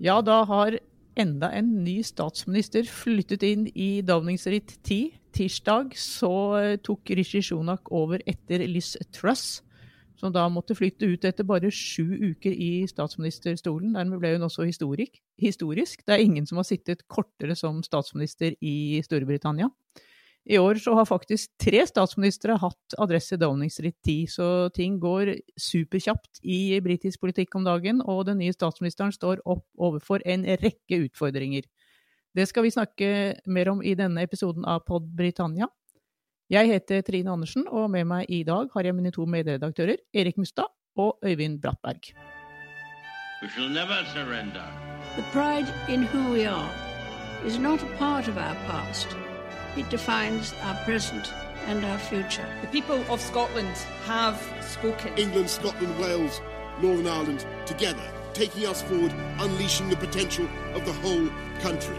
Ja, da har enda en ny statsminister flyttet inn i Downing Street 10. Tirsdag så eh, tok Rishi Shunak over etter Liz Truss, som da måtte flytte ut etter bare sju uker i statsministerstolen. Dermed ble hun også historisk. Det er ingen som har sittet kortere som statsminister i Storbritannia. I år så har faktisk tre statsministre hatt adresse Downing Street 10, så ting går superkjapt i britisk politikk om dagen, og den nye statsministeren står opp overfor en rekke utfordringer. Det skal vi snakke mer om i denne episoden av Pod Britannia. Jeg heter Trine Andersen, og med meg i dag har jeg mine to medredaktører, Erik Mustad og Øyvind Brattberg. We shall never surrender. The pride in who we are is not a part of our past. It defines our present and our future. The people of Scotland have spoken. England, Scotland, Wales, Northern Ireland, together, taking us forward, unleashing the potential of the whole country.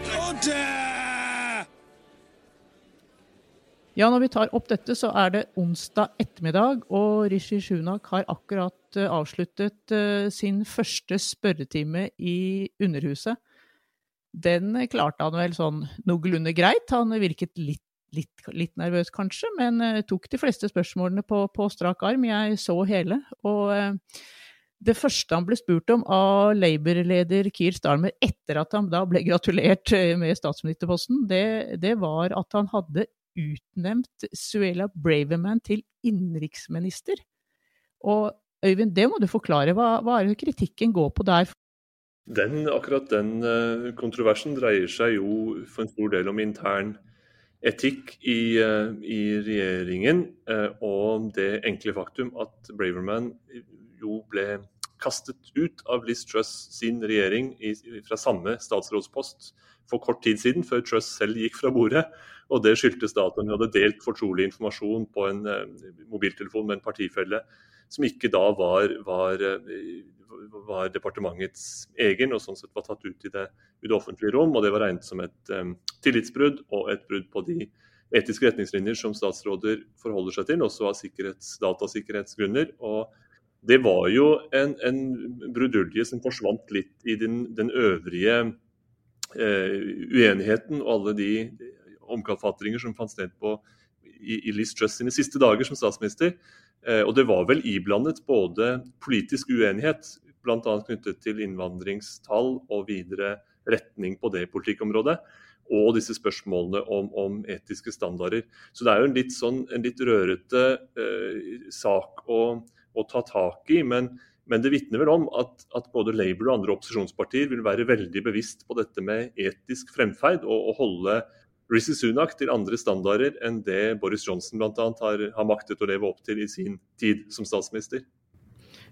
Ja, når vi tar opp dette, så er det onsdag ettermiddag, og Rishi Shunak har akkurat eh, avsluttet eh, sin første spørretime i Underhuset. Den klarte han vel sånn noenlunde greit. Han virket litt, litt, litt nervøs kanskje, men eh, tok de fleste spørsmålene på, på strak arm. Jeg så hele. Og eh, det første han ble spurt om av Labour-leder Keir Starmer etter at han da ble gratulert eh, med statsministerposten, det, det var at han hadde utnevnt Suela Braverman til innenriksminister. Og Øyvind, det må du forklare. Hva, hva er det kritikken går på der? Den, akkurat den eh, kontroversen dreier seg jo for en stor del om intern etikk i, eh, i regjeringen, eh, og det enkle faktum at Braverman jo ble kastet ut av Liz Truss sin regjering i, fra samme statsrådspost for kort tid siden, før Truss selv gikk fra bordet. Og det skyldtes da at hun hadde delt fortrolig informasjon på en mobiltelefon med en partifelle som ikke da var, var, eh, var, departementets egen, og sånn sett var tatt ut i det, i det offentlige rom. Og det var regnet som et um, tillitsbrudd og et brudd på de etiske retningslinjer som statsråder forholder seg til, også av datasikkerhetsgrunner. og det var jo en, en brudulje som forsvant litt i den, den øvrige eh, uenigheten og alle de omkalfatringer som fant sted på i, i Liz Truss sine siste dager som statsminister. Eh, og det var vel iblandet både politisk uenighet, bl.a. knyttet til innvandringstall og videre retning på det politikkområdet, og disse spørsmålene om, om etiske standarder. Så det er jo en litt, sånn, en litt rørete eh, sak å, å, ta tak i. men men det vitner vel om at, at, både Labour og andre opposisjonspartier vil være veldig bevisst på dette med etisk fremferd, og, og holde Rishi Sunak til andre standarder enn det Boris Johnson bl.a. Har, har maktet å leve opp til i sin tid som statsminister.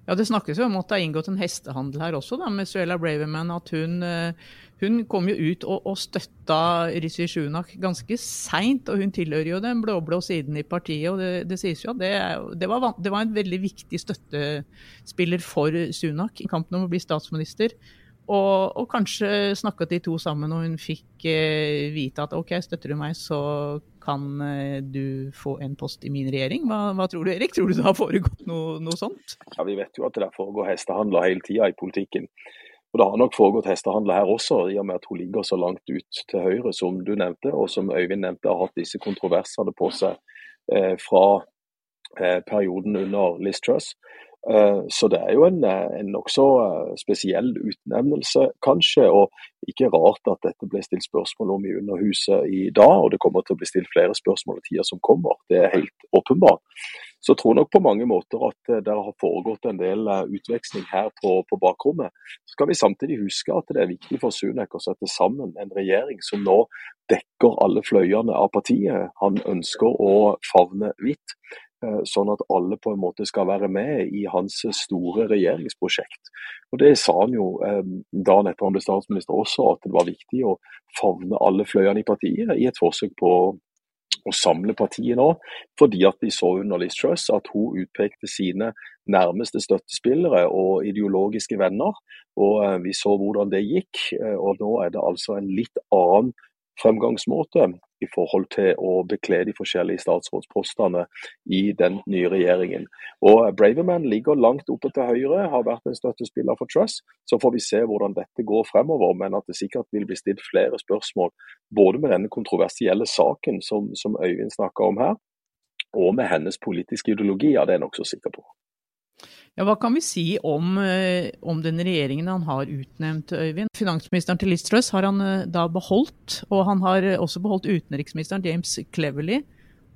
Ja, Det snakkes jo om at det er inngått en hestehandel her også, da, med Suella Braverman. At hun, eh, hun kom jo ut og, og støtta Rishi Sunak ganske seint. Og hun tilhører jo den blå-blå siden i partiet. og Det, det sies jo at det, det, var, det, var, en veldig viktig støttespiller for Sunak i kampen om å bli statsminister. Og, og, kanskje snakket de to sammen, og hun fikk eh, vite at OK, støtter du meg, så kan eh, du få en post i min regjering. Hva, hva, tror du, Erik? Tror du det har foregått noe, noe sånt? Ja, Vi vet jo at det der foregår hestehandler hele tida i politikken. Og Det har nok foregått hestehandler her også, i og med at hun ligger så langt ut til høyre, som du nevnte, og som Øyvind nevnte, har hatt disse kontroversene på seg eh, fra eh, perioden under Liz Truss. Eh, så det er jo en, eh, en nokså eh, spesiell utnevnelse, kanskje. Og ikke rart at dette ble stilt spørsmål om i Underhuset i dag, og det kommer til å bli stilt flere spørsmål i tida som kommer. Det er helt åpenbart. Så jeg tror nok på mange måter at det har foregått en del utveksling her på, på bakrommet. Så skal vi samtidig huske at det er viktig for Sunek å sette sammen en regjering som nå dekker alle fløyene av partiet. Han ønsker å favne hvitt. Eh, sånn at alle på en måte skal være med i hans store regjeringsprosjekt. Og Det sa han jo da dagen etter han ble statsminister også, at det var viktig å favne alle fløyene i partiet i et forsøk på å samle partiet nå, fordi at de så under Liz Truss at hun utpekte sine nærmeste støttespillere og ideologiske venner. og eh, Vi så hvordan det gikk, og nå er det altså en litt annen fremgangsmåte i forhold til å bekle de forskjellige statsrådspostene i den nye regjeringen. Og Braverman ligger langt oppe til høyre, har vært en støttespiller for Truss. Så får vi se hvordan dette går fremover, men at det sikkert vil bli stilt flere spørsmål både med denne kontroversielle saken som, som Øyvind snakka om her, og med hennes politiske ideologi, ja, det er jeg nokså sikker på. Ja, hva kan vi si om, eh, om, den regjeringen han har utnevnt, Øyvind? Finansministeren til Liz har han eh, da beholdt, og han har også beholdt utenriksministeren James Cleverly.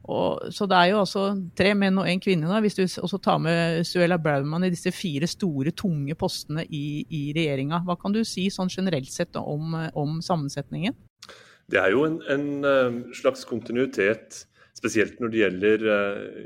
Og, så det er jo altså tre menn og én kvinne, da, hvis du også tar med Suella Braumann i disse fire store, tunge postene i, i regjeringa. Hva kan du si sånn generelt sett om, om sammensetningen? Det er jo en, en, eh, slags kontinuitet, spesielt når det gjelder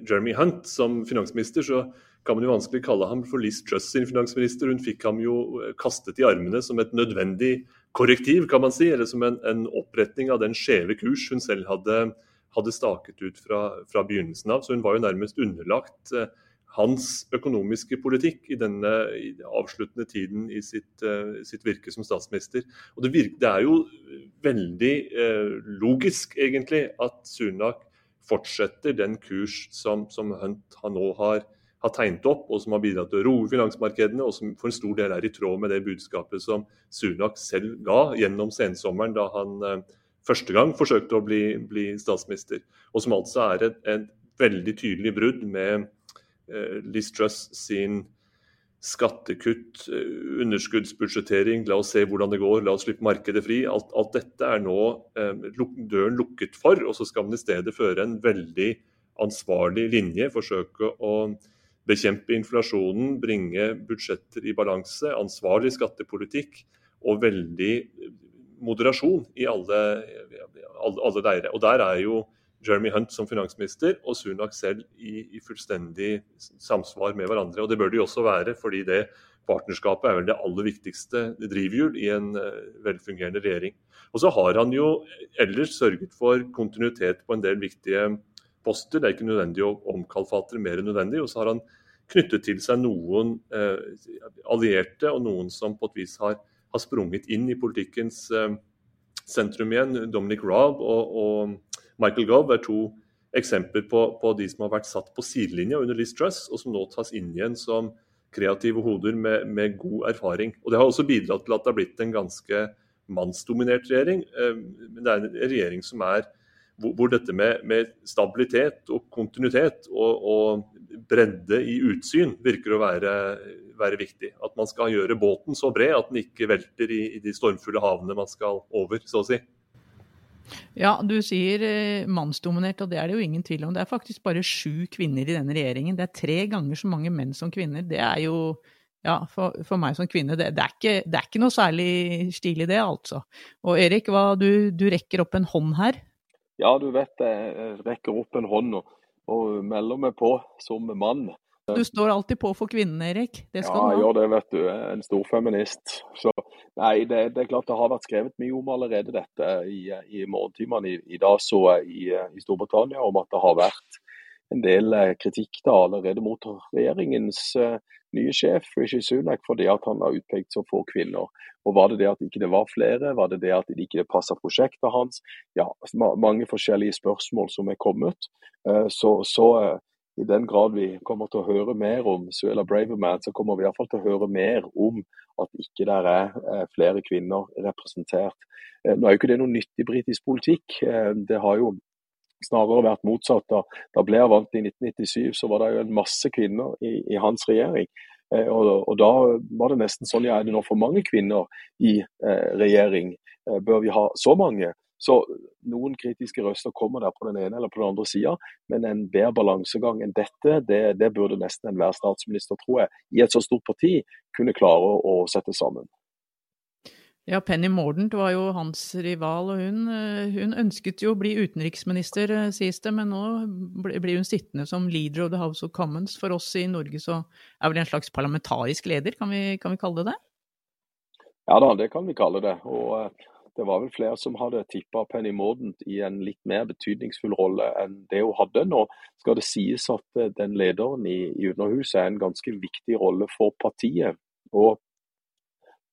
Jeremy Hunt som finansminister. så kan man jo vanskelig kalle ham for Liz Truss sin finansminister. Hun fikk ham jo eh, kastet i armene som et nødvendig korrektiv, kan man si, eller som en, en oppretning av den skjeve kurs hun selv hadde, hadde staket ut fra, fra, begynnelsen av. Så hun var jo nærmest underlagt eh, hans økonomiske politikk i denne i avsluttende tiden i sitt, eh, sitt, virke som statsminister. Og det, virke, det er jo veldig eh, logisk, egentlig, at Sunak fortsetter den kurs som, som Hunt nå har har tegnet opp, og som har bidratt til å roe finansmarkedene, og som for en stor del er i tråd med det budskapet som Sunak selv ga gjennom sensommeren, da han eh, første gang forsøkte å bli, bli, statsminister. Og som altså er et, et veldig tydelig brudd med eh, Liz Truss sin skattekutt, eh, underskuddsbudsjettering, la oss se hvordan det går, la oss slippe markedet fri. Alt, alt dette er nå eh, døren lukket for, og så skal man i stedet føre en veldig ansvarlig linje, forsøke å bekjempe inflasjonen, bringe budsjetter i balanse, ansvarlig skattepolitikk og veldig moderasjon i alle, alle, alle leire. Og der er jo Jeremy Hunt som finansminister og Sunak selv i, i, fullstendig samsvar med hverandre. Og det bør de også være, fordi det partnerskapet er vel det aller viktigste drivhjul i en uh, velfungerende regjering. Og så har han jo ellers sørget for kontinuitet på en del viktige poster. Det er ikke nødvendig å omkalfatre mer enn nødvendig. Og så har han knyttet til seg noen eh, allierte og noen som på et vis har, har sprunget inn i politikkens eh, sentrum igjen. Dominic Raab og, og, Michael Gove er to eksempler på, på, de som har vært satt på sidelinja under Liz Truss, og som nå tas inn igjen som kreative hoder med, med, god erfaring. Og Det har også bidratt til at det har blitt en ganske mannsdominert regjering. Eh, men det er en regjering som er hvor, dette med, med, stabilitet og kontinuitet og, og bredde i utsyn virker å være, være, viktig. At man skal gjøre båten så bred at den ikke velter i, i de stormfulle havene man skal over, så å si. Ja, du sier eh, mannsdominert, og det er det jo ingen tvil om. Det er faktisk bare sju kvinner i denne regjeringen. Det er tre ganger så mange menn som kvinner. Det er jo ja, for, for meg som kvinne, det, det, er ikke, det, er ikke, noe særlig stilig det, altså. Og Erik, hva, du, du, rekker opp en hånd her. Ja, du vet jeg rekker opp en hånd og, og melder meg på som mann. Du står alltid på for kvinnene, Erik. Det skal ja, du ha. Ja, det, vet du. Jeg er en stor feminist. Så nei, det, det, er klart det har vært skrevet mye om allerede dette i, i morgentimene i, i, dag så i, i Storbritannia, om at det har vært en del eh, kritikk da allerede mot regjeringens uh, nye sjef, Rishi Sunak, fordi at han har utpekt så få kvinner. Og Var det det at ikke det var flere, var det det at det ikke passa prosjektet hans? Ja, mange forskjellige spørsmål som er kommet. Uh, så, så i den grad vi kommer til å høre mer om Suella Braverman, så kommer vi i hvert fall til å høre mer om at ikke der er flere kvinner representert. Nå er jo ikke det noe nytt i britisk politikk. Det har jo snarere vært motsatt. Da, da Blair vant i 1997, så var det jo en masse kvinner i, i hans regjering. Eh, og, og, da var det nesten sånn ja, er det nå for mange kvinner i eh, regjering? Eh, bør vi ha så mange? Så noen kritiske røster kommer der på den ene eller på den andre sida, men en bedre balansegang enn dette, det, det burde nesten enhver statsminister, tror jeg, i et så stort parti kunne klare å sette sammen. Ja, Penny Mordent var jo hans rival, og hun, eh, hun, ønsket jo å bli utenriksminister, eh, sies det, men nå blir hun sittende som leader of the House of Commons. For oss i Norge så er vel en slags parlamentarisk leder, kan vi, kan vi kalle det det? Ja da, det kan vi kalle det. Og eh, det var vel flere som hadde tippa Penny Mordent i en litt mer betydningsfull rolle enn det hun hadde. Nå skal det sies at den lederen i, i Underhuset er en ganske viktig rolle for partiet. Og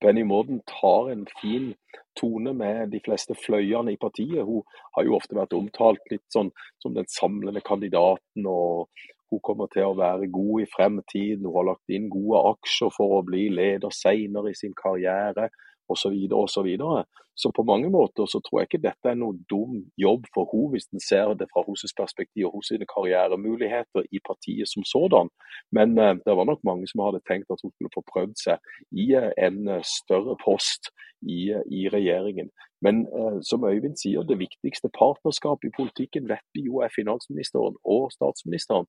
Benny tar en fin tone med de fleste fløyene i partiet. Hun har jo ofte vært omtalt litt sånn som den samlende kandidaten. og Hun kommer til å være god i fremtiden. Hun har lagt inn gode aksjer for å bli leder senere i sin karriere osv. osv. Så, så, på mange måter så tror jeg ikke dette er noe dum jobb for henne, hvis en ser det fra hennes perspektiv og hennes karrieremuligheter i partiet som sådan. Men eh, det var nok mange som hadde tenkt at hun skulle få prøvd seg i eh, en eh, større post i, i regjeringen. Men eh, som Øyvind sier, det viktigste partnerskapet i politikken vet vi jo er finansministeren og statsministeren.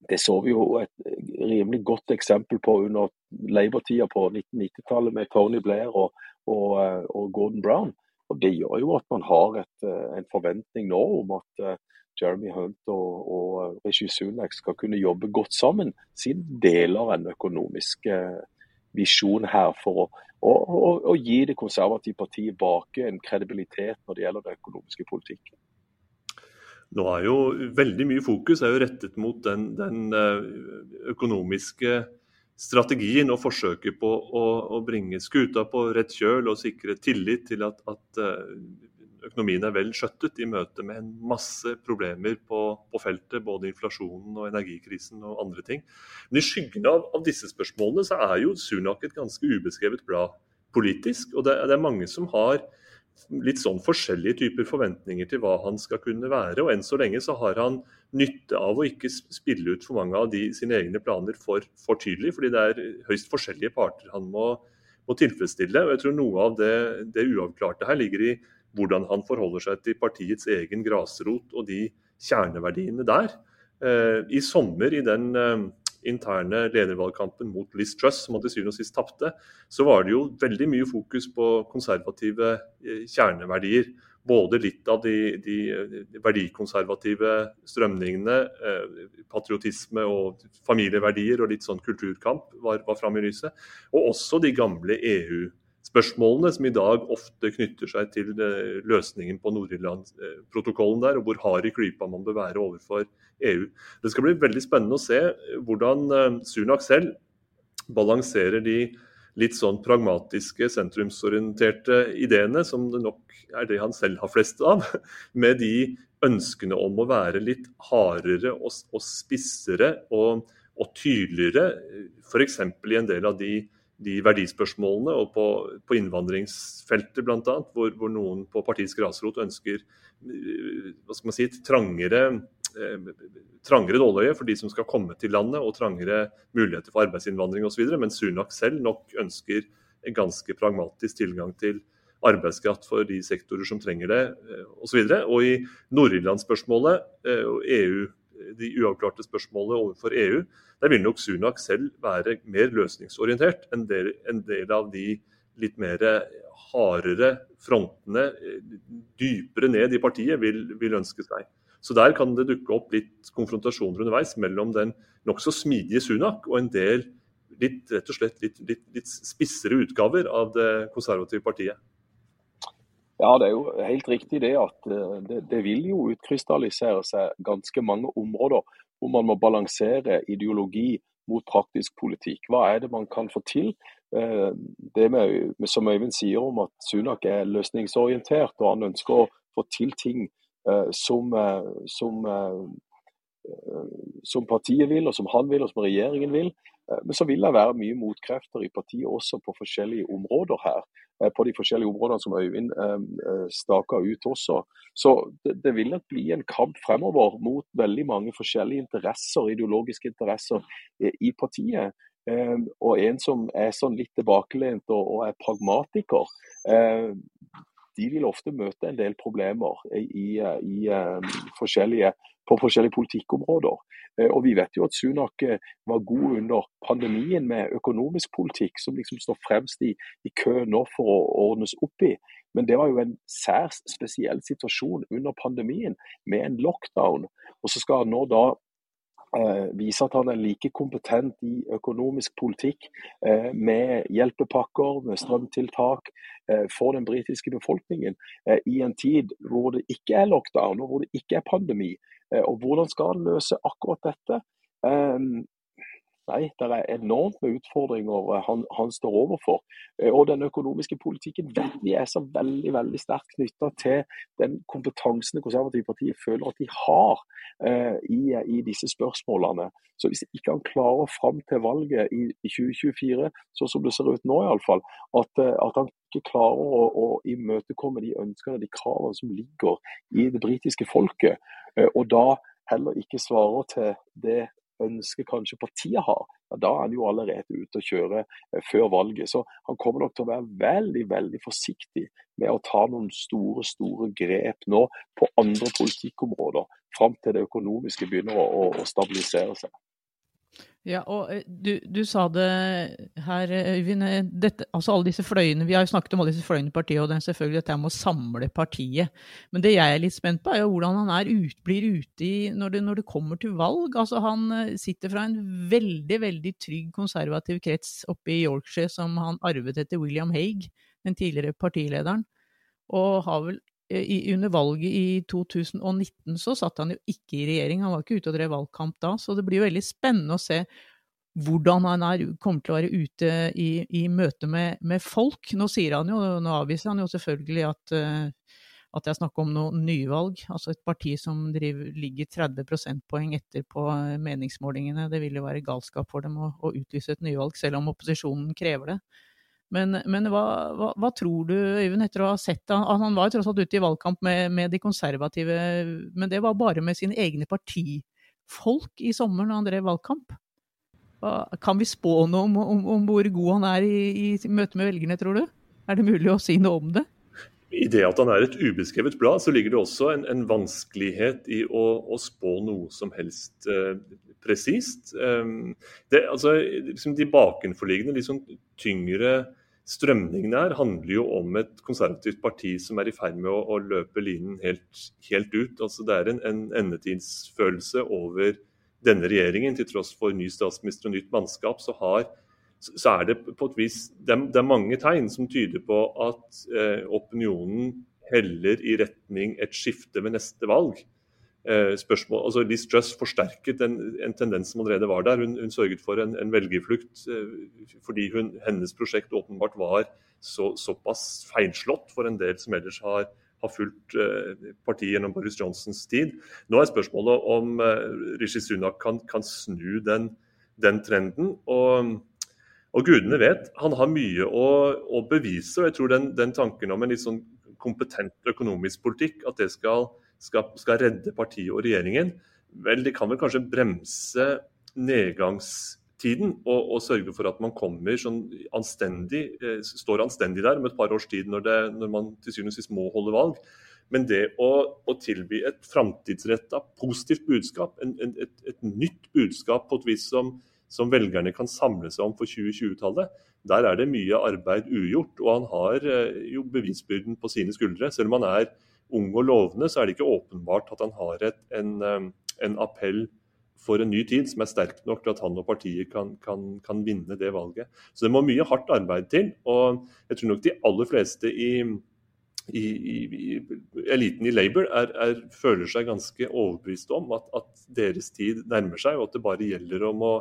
Eh, det så vi jo et rimelig godt eksempel på under Labour-tida på 1990-tallet med Tony Blair og, og, eh, og, Gordon Brown. Og Det gjør jo at man har et, eh, en forventning nå om at Jeremy Hunt og, og Rishi Sunak skal kunne jobbe godt sammen, siden deler en økonomisk visjon her for å, å, å, å gi det konservative partiet bak en kredibilitet når det gjelder den økonomiske politikken. Nå er jo veldig mye fokus er jo rettet mot den, den eh, økonomiske strategien og forsøket på å, å, bringe skuta på rett kjøl og sikre tillit til at, at eh, økonomien er vel skjøttet i møte med en masse problemer på, på, feltet, både inflasjonen og energikrisen og andre ting. Men i skyggen av, av disse spørsmålene så er jo Sunak et ganske ubeskrevet blad politisk. Og det, det er mange som har litt sånn forskjellige typer forventninger til hva han skal kunne være. Og enn så lenge så har han nytte av å ikke spille ut for mange av de, sine egne planer for, for tydelig, fordi det er høyst forskjellige parter han må, må tilfredsstille. Og jeg tror noe av det, det, uavklarte her ligger i hvordan han forholder seg til partiets egen grasrot og de kjerneverdiene der. Eh, I sommer, i den eh, interne ledervalgkampen mot Liz Truss, som han til syvende og sist tapte, så var det jo veldig mye fokus på konservative eh, kjerneverdier. Både litt av de, de, verdikonservative strømningene, eh, patriotisme og familieverdier og litt sånn kulturkamp var, var framme i lyset. Og også de gamle EU-spørsmålene, som i dag ofte knytter seg til eh, løsningen på Nord-Irland-protokollen der, og hvor hard i klypa man bør være overfor EU. Det skal bli veldig spennende å se hvordan eh, Sunak selv balanserer de litt sånn pragmatiske, sentrumsorienterte ideene, som det nok er det han selv har flest av, med de ønskene om å være litt hardere og spissere og, og tydeligere, f.eks. i en del av de, de verdispørsmålene og på, på innvandringsfeltet bl.a., hvor, hvor noen på partiets grasrot ønsker eh, hva skal man si, trangere Eh, trangere nåløye for de som skal komme til landet, og trangere muligheter for arbeidsinnvandring osv. Men Sunak selv nok ønsker en ganske pragmatisk tilgang til arbeidskraft for de sektorer som trenger det, eh, osv. Og, så og i Nord-Irland-spørsmålet eh, og EU, de uavklarte spørsmålene overfor EU, der vil nok Sunak selv være mer løsningsorientert enn del, en del av de litt mer hardere frontene, dypere ned i partiet, vil, vil ønske seg. Så der kan det dukke opp litt konfrontasjoner underveis mellom den nokså smidige Sunak og en del litt, rett og slett litt, litt, litt spissere utgaver av det konservative partiet. Ja, det er jo helt riktig det at eh, det, det vil jo utkrystallisere seg ganske mange områder hvor man må balansere ideologi mot praktisk politikk. Hva er det man kan få til? Eh, det med, som Øyvind sier om at Sunak er løsningsorientert og han ønsker å få til ting Eh, som, som, som, partiet vil, og som han vil, og som regjeringen vil. Men så vil det være mye motkrefter i partiet også på forskjellige områder her. På de forskjellige områdene som Øyvind staker ut også. Så det, vil nok bli en kamp fremover mot veldig mange forskjellige interesser, ideologiske interesser i partiet. Og en som er sånn litt tilbakelent og er pragmatiker de vil ofte møte en del problemer i, i, eh, forskjellige, på forskjellige politikkområder. Eh, og Vi vet jo at Sunak eh, var god under pandemien med økonomisk politikk, som liksom står fremst i, i kø nå for å ordnes opp i. Men det var jo en særs spesiell situasjon under pandemien, med en lockdown. Og så skal han nå da eh, vise at han er like kompetent i økonomisk politikk, eh, med hjelpepakker, med strømtiltak eh, for den britiske befolkningen i en tid hvor det ikke er lockdown og hvor det ikke er pandemi. Og Hvordan skal han løse akkurat dette? Eh, Nei, det er enormt med utfordringer eh, han, han, står overfor. Eh, og den økonomiske politikken vet vi er så veldig veldig sterkt knytta til den kompetansen det konservative partiet føler at de har eh, i, i, disse spørsmålene. Så hvis ikke han klarer fram til valget i, i 2024, sånn som det ser ut nå iallfall, at, at han ikke klarer å, å imøtekomme de ønskene de kravene som ligger i det britiske folket, og da heller ikke svarer til det ønske kanskje partiet har, ja, da er han jo allerede ute å kjøre eh, før valget. Så han kommer nok til å være veldig veldig forsiktig med å ta noen store store grep nå på andre politikkområder, fram til det økonomiske begynner å, å stabilisere seg. Ja, og eh, du, du, sa det her, Øyvind. Eh, altså alle disse fløyene, Vi har jo snakket om alle disse fløyene i partiet, og det er selvfølgelig dette med å samle partiet. Men det jeg er litt spent på, er jo hvordan han er ut, blir ute i, når det, når det, kommer til valg. Altså Han eh, sitter fra en veldig veldig trygg konservativ krets oppe i Yorkshire som han arvet etter William Haig, den tidligere partilederen. Og har vel Eh, i, under valget i 2019 så satt han jo ikke i regjering, han var ikke ute og drev valgkamp da. Så det blir jo veldig spennende å se hvordan han er, kommer til å være ute i, i møte med, med, folk. Nå sier han jo, nå avviser han jo selvfølgelig at, uh, at det er snakk om noe nyvalg. Altså et parti som driver, ligger 30 prosentpoeng etter på meningsmålingene. Det vil jo være galskap for dem å, å utlyse et nyvalg, selv om opposisjonen krever det. Men, men hva, hva, hva, tror du, Øyvind, etter å ha sett han, han var jo tross alt ute i valgkamp med, med, de konservative, men det var bare med sine egne partifolk i sommer når han drev valgkamp. Hva, kan vi spå noe om, om, om, hvor god han er i, i møte med velgerne, tror du? Er det mulig å si noe om det? I det at han er et ubeskrevet blad, så ligger det også en, en vanskelighet i å, å, spå noe som helst eh, presist. Um, altså, liksom de bakenforliggende, liksom tyngre strømningene her handler jo om et konservativt parti som er i ferd med å, å løpe linen helt, helt, ut. Altså, det er en, en endetidsfølelse over denne regjeringen. Til tross for ny statsminister og nytt mannskap, så, har, så er det på et vis det er, det er mange tegn som tyder på at eh, opinionen heller i retning et skifte ved neste valg. Eh, spørsmål, altså Liz Truss forsterket en, en, tendens som allerede var der. Hun, hun sørget for en, en velgerflukt eh, fordi hun, hennes prosjekt åpenbart var så, såpass feilslått for en del som ellers har, har fulgt eh, partiet gjennom Boris Johnsons tid. Nå er spørsmålet om Rishi Sunak kan, kan snu den, den trenden. og og gudene vet, han har mye å, å bevise. og jeg tror den, den, tanken om en litt sånn kompetent økonomisk politikk, at det skal skal, skal redde partiet og regjeringen, vel, de kan vel kanskje bremse nedgangstiden og, og, sørge for at man kommer sånn anstendig, eh, står anstendig der om et par års tid når, det, når man til syvende og sist må holde valg. Men det å, å tilby et framtidsretta, positivt budskap, en, en, et, et, nytt budskap på et vis som, som velgerne kan samle seg om for 2020-tallet, der er det mye arbeid ugjort. Og han har eh, jo bevisbyrden på sine skuldre. Selv om han er ung og lovende, så er det ikke åpenbart at han har et, en, en, appell for en ny tid som er sterk nok til at han og partiet kan, kan, kan, vinne det valget. Så det må mye hardt arbeid til. Og jeg tror nok de aller fleste i, i, i eliten i Labour er, er, føler seg ganske overbevist om at, at, deres tid nærmer seg, og at det bare gjelder om å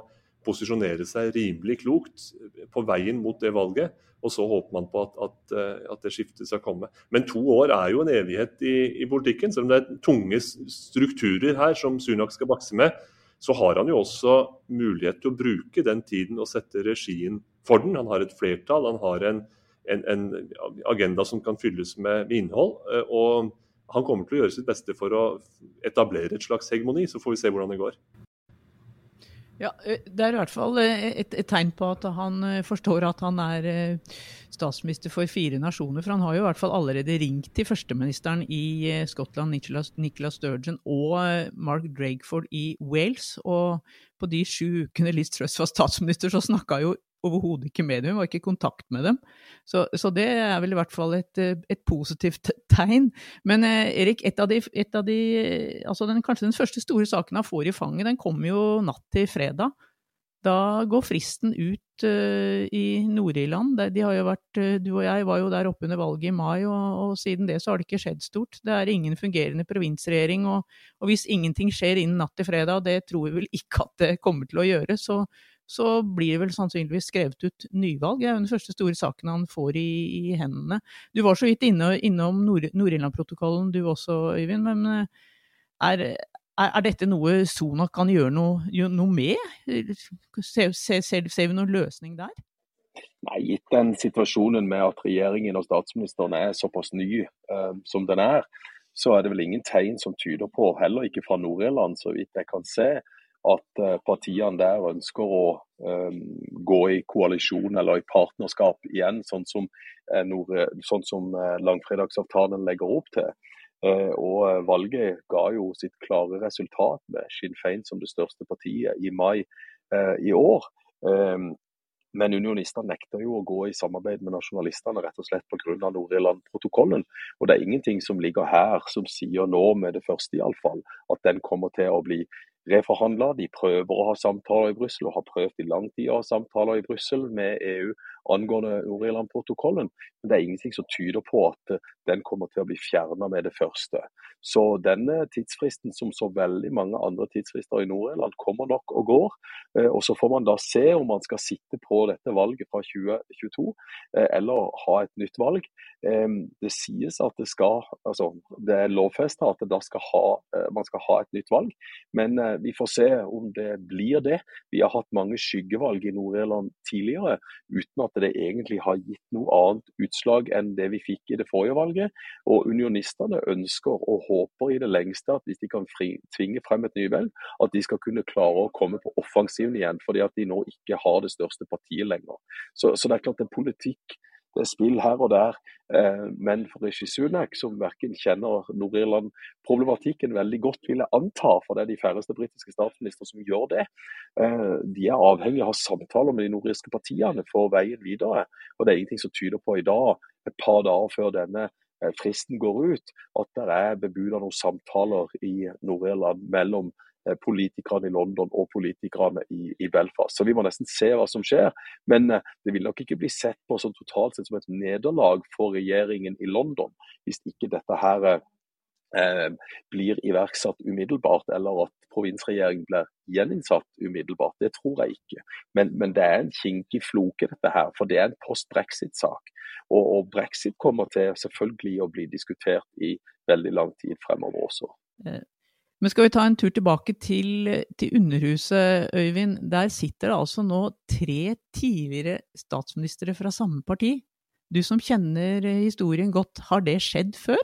posisjonere seg rimelig klokt på veien mot det valget. Og så håper man på at, at, eh, at, det skiftet skal komme. Men to år er jo en evighet i, i, politikken. Selv om det er tunge strukturer her som Sunak skal bakse med, så har han jo også mulighet til å bruke den tiden og sette regien for den. Han har et flertall, han har en, en, en agenda som kan fylles med, med innhold. Eh, og han kommer til å gjøre sitt beste for å etablere et slags hegemoni. Så får vi se hvordan det går. Ja, Det er i hvert fall et, et, tegn på at han forstår at han er statsminister for fire nasjoner. For han har jo i hvert fall allerede ringt til førsteministeren i Skottland, Nicholas, Sturgeon, og Mark Drakeford i Wales. Og på de sju ukene Liz Truss var statsminister, så snakka jo overhodet ikke med dem, hun var ikke i kontakt med dem. Så, så, det er vel i hvert fall et, et positivt tegn. Men eh, Erik, et av de, et av de altså den, kanskje den første store saken han får i fanget, den kommer jo natt til fredag. Da går fristen ut uh, i Nord-Irland. De har jo vært, uh, du og jeg var jo der oppe under valget i mai, og, og, siden det så har det ikke skjedd stort. Det er ingen fungerende provinsregjering, og, og hvis ingenting skjer innen natt til fredag, det tror vi vel ikke at det kommer til å gjøre, så så blir det vel sannsynligvis skrevet ut nyvalg. Det er jo den første store saken han får i, i hendene. Du var så vidt inne, innom Nord-Irland-protokollen du også, Øyvind. Men eh, er, er, dette noe Sonak kan gjøre noe, noe med? Ser, ser, ser, vi noen løsning der? Nei, Gitt den situasjonen med at regjeringen og statsministeren er såpass ny uh, som den er, så er det vel ingen tegn som tyder på, heller ikke fra Nord-Irland, så vidt jeg kan se, at eh, partiene der ønsker å um, gå i koalisjon eller i partnerskap igjen, sånn som, Nord sånn som langfredagsavtalen legger opp til. Og Valget ga jo sitt klare resultat med Sinn Fein som det største partiet i mai i år. Men unionistene nekter jo å gå i samarbeid med nasjonalistene rett og slett pga. Nord-Irland-protokollen. Og det er ingenting som ligger her som sier nå, med det første iallfall, at den kommer til å bli reforhandla. De prøver å ha samtaler i Brussel, og har prøvd i lang tid å ha samtaler i Brussel med EU angående Nord-Irland-protokollen. Men det er ingenting som tyder på at eh, den kommer til å bli fjerna med det første. Så denne tidsfristen, som så veldig mange andre tidsfrister i Nord-Irland, kommer nok og går. Eh, og Så får man da se om man skal sitte på dette valget fra 2022, eh, eller ha et nytt valg. Det sies at det skal, altså det er lovfesta at det skal ha, man skal ha et nytt valg, men vi får se om det blir det. Vi har hatt mange skyggevalg i Nord-Irland tidligere uten at det egentlig har gitt noe annet utslag enn det vi fikk i det forrige valget. Og unionistene ønsker og håper i det lengste at hvis de kan fri, tvinge frem et nyvalg, at de skal kunne klare å komme på offensiven igjen, fordi at de nå ikke har det største partiet lenger. Så, så det er klart det er politikk det er spill her og der. Eh, men for Rishi Sunak, som verken kjenner Nord-Irland-problematikken veldig godt, vil jeg anta, for det er de færreste britiske statsministre som gjør det, eh, de er avhengig av samtaler med de nordirske partiene for veien videre. Og det er ingenting som tyder på i dag, et par dager før denne fristen går ut, at det er bebuda noen samtaler i Nord-Irland mellom Eh, politikerne i London og politikerne i, i, Belfast. Så vi må nesten se hva som skjer. Men eh, det vil nok ikke bli sett på som totalt sett som et nederlag for regjeringen i London, hvis ikke dette her eh, blir iverksatt umiddelbart, eller at provinsregjeringen blir gjeninnsatt umiddelbart. Det tror jeg ikke. Men, men det er en kinkig floke, dette her. For det er en post-brexit-sak. Og, og, brexit kommer til selvfølgelig å bli diskutert i veldig lang tid fremover også. Eh, men skal vi ta en tur tilbake til, til Underhuset, Øyvind. Der sitter det altså nå tre tidligere statsministre fra samme parti. Du som kjenner historien godt, har det skjedd før?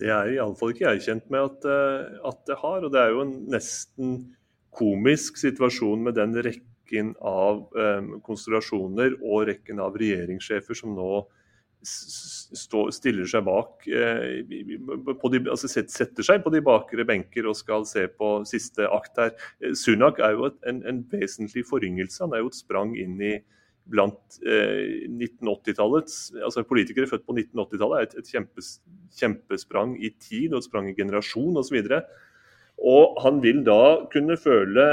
Det er iallfall ikke jeg kjent med at, eh, at, det har. Og det er jo en nesten komisk situasjon med den rekken av um, konstellasjoner og rekken av regjeringssjefer som nå stå, stiller seg bak eh, de, altså Setter seg på de bakre benker og skal se på siste akt her. Eh, Sunak er jo et, en, en, vesentlig foryngelse. Han er jo et sprang inn i blant eh, 1980-tallets altså Politikere født på 1980-tallet er et, et kjempes, kjempesprang i tid og et sprang i generasjon osv. Og, så og han vil da kunne føle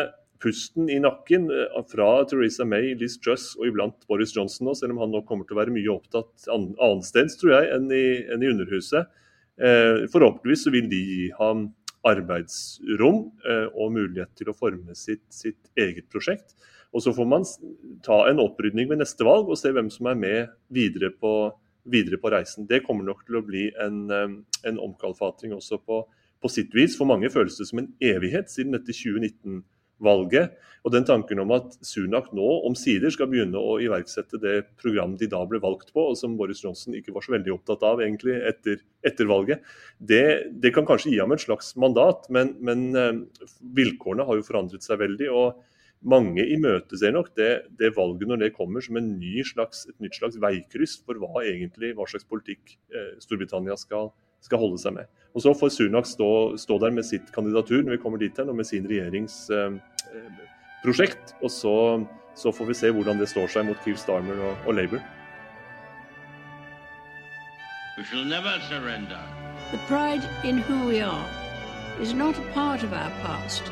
pusten i nakken eh, fra Theresa May, Liz Truss og iblant Boris Johnson også, selv om han nå kommer til å være mye opptatt annensteds, tror jeg, enn i, enn i Underhuset. Eh, forhåpentligvis så vil de gi ham arbeidsrom eh, og mulighet til å forme sitt, sitt, eget prosjekt. Og Så får man ta en opprydning ved neste valg og se hvem som er med videre på, videre på reisen. Det kommer nok til å bli en, en omkalfatring også på, på sitt vis. For mange føles det som en evighet siden dette 2019 valget. Og den tanken om at Sunak nå omsider skal begynne å iverksette det program de da ble valgt på, og som Boris Johnson ikke var så veldig opptatt av egentlig etter, etter valget, det, det, kan kanskje gi ham et slags mandat, men, men vilkårene har jo forandret seg veldig. og mange imøteser nok det, det, valget når det kommer som en ny slags, et nytt slags veikryss for hva egentlig, hva slags politikk eh, Storbritannia skal, skal holde seg med. Og Så får Sunak stå, stå, der med sitt kandidatur når vi kommer dit hen, og med sin regjeringsprosjekt. Eh, og så, så, får vi se hvordan det står seg mot Keir Starmer og, og Labour. We shall never surrender. The pride in who we are is not a part of our past.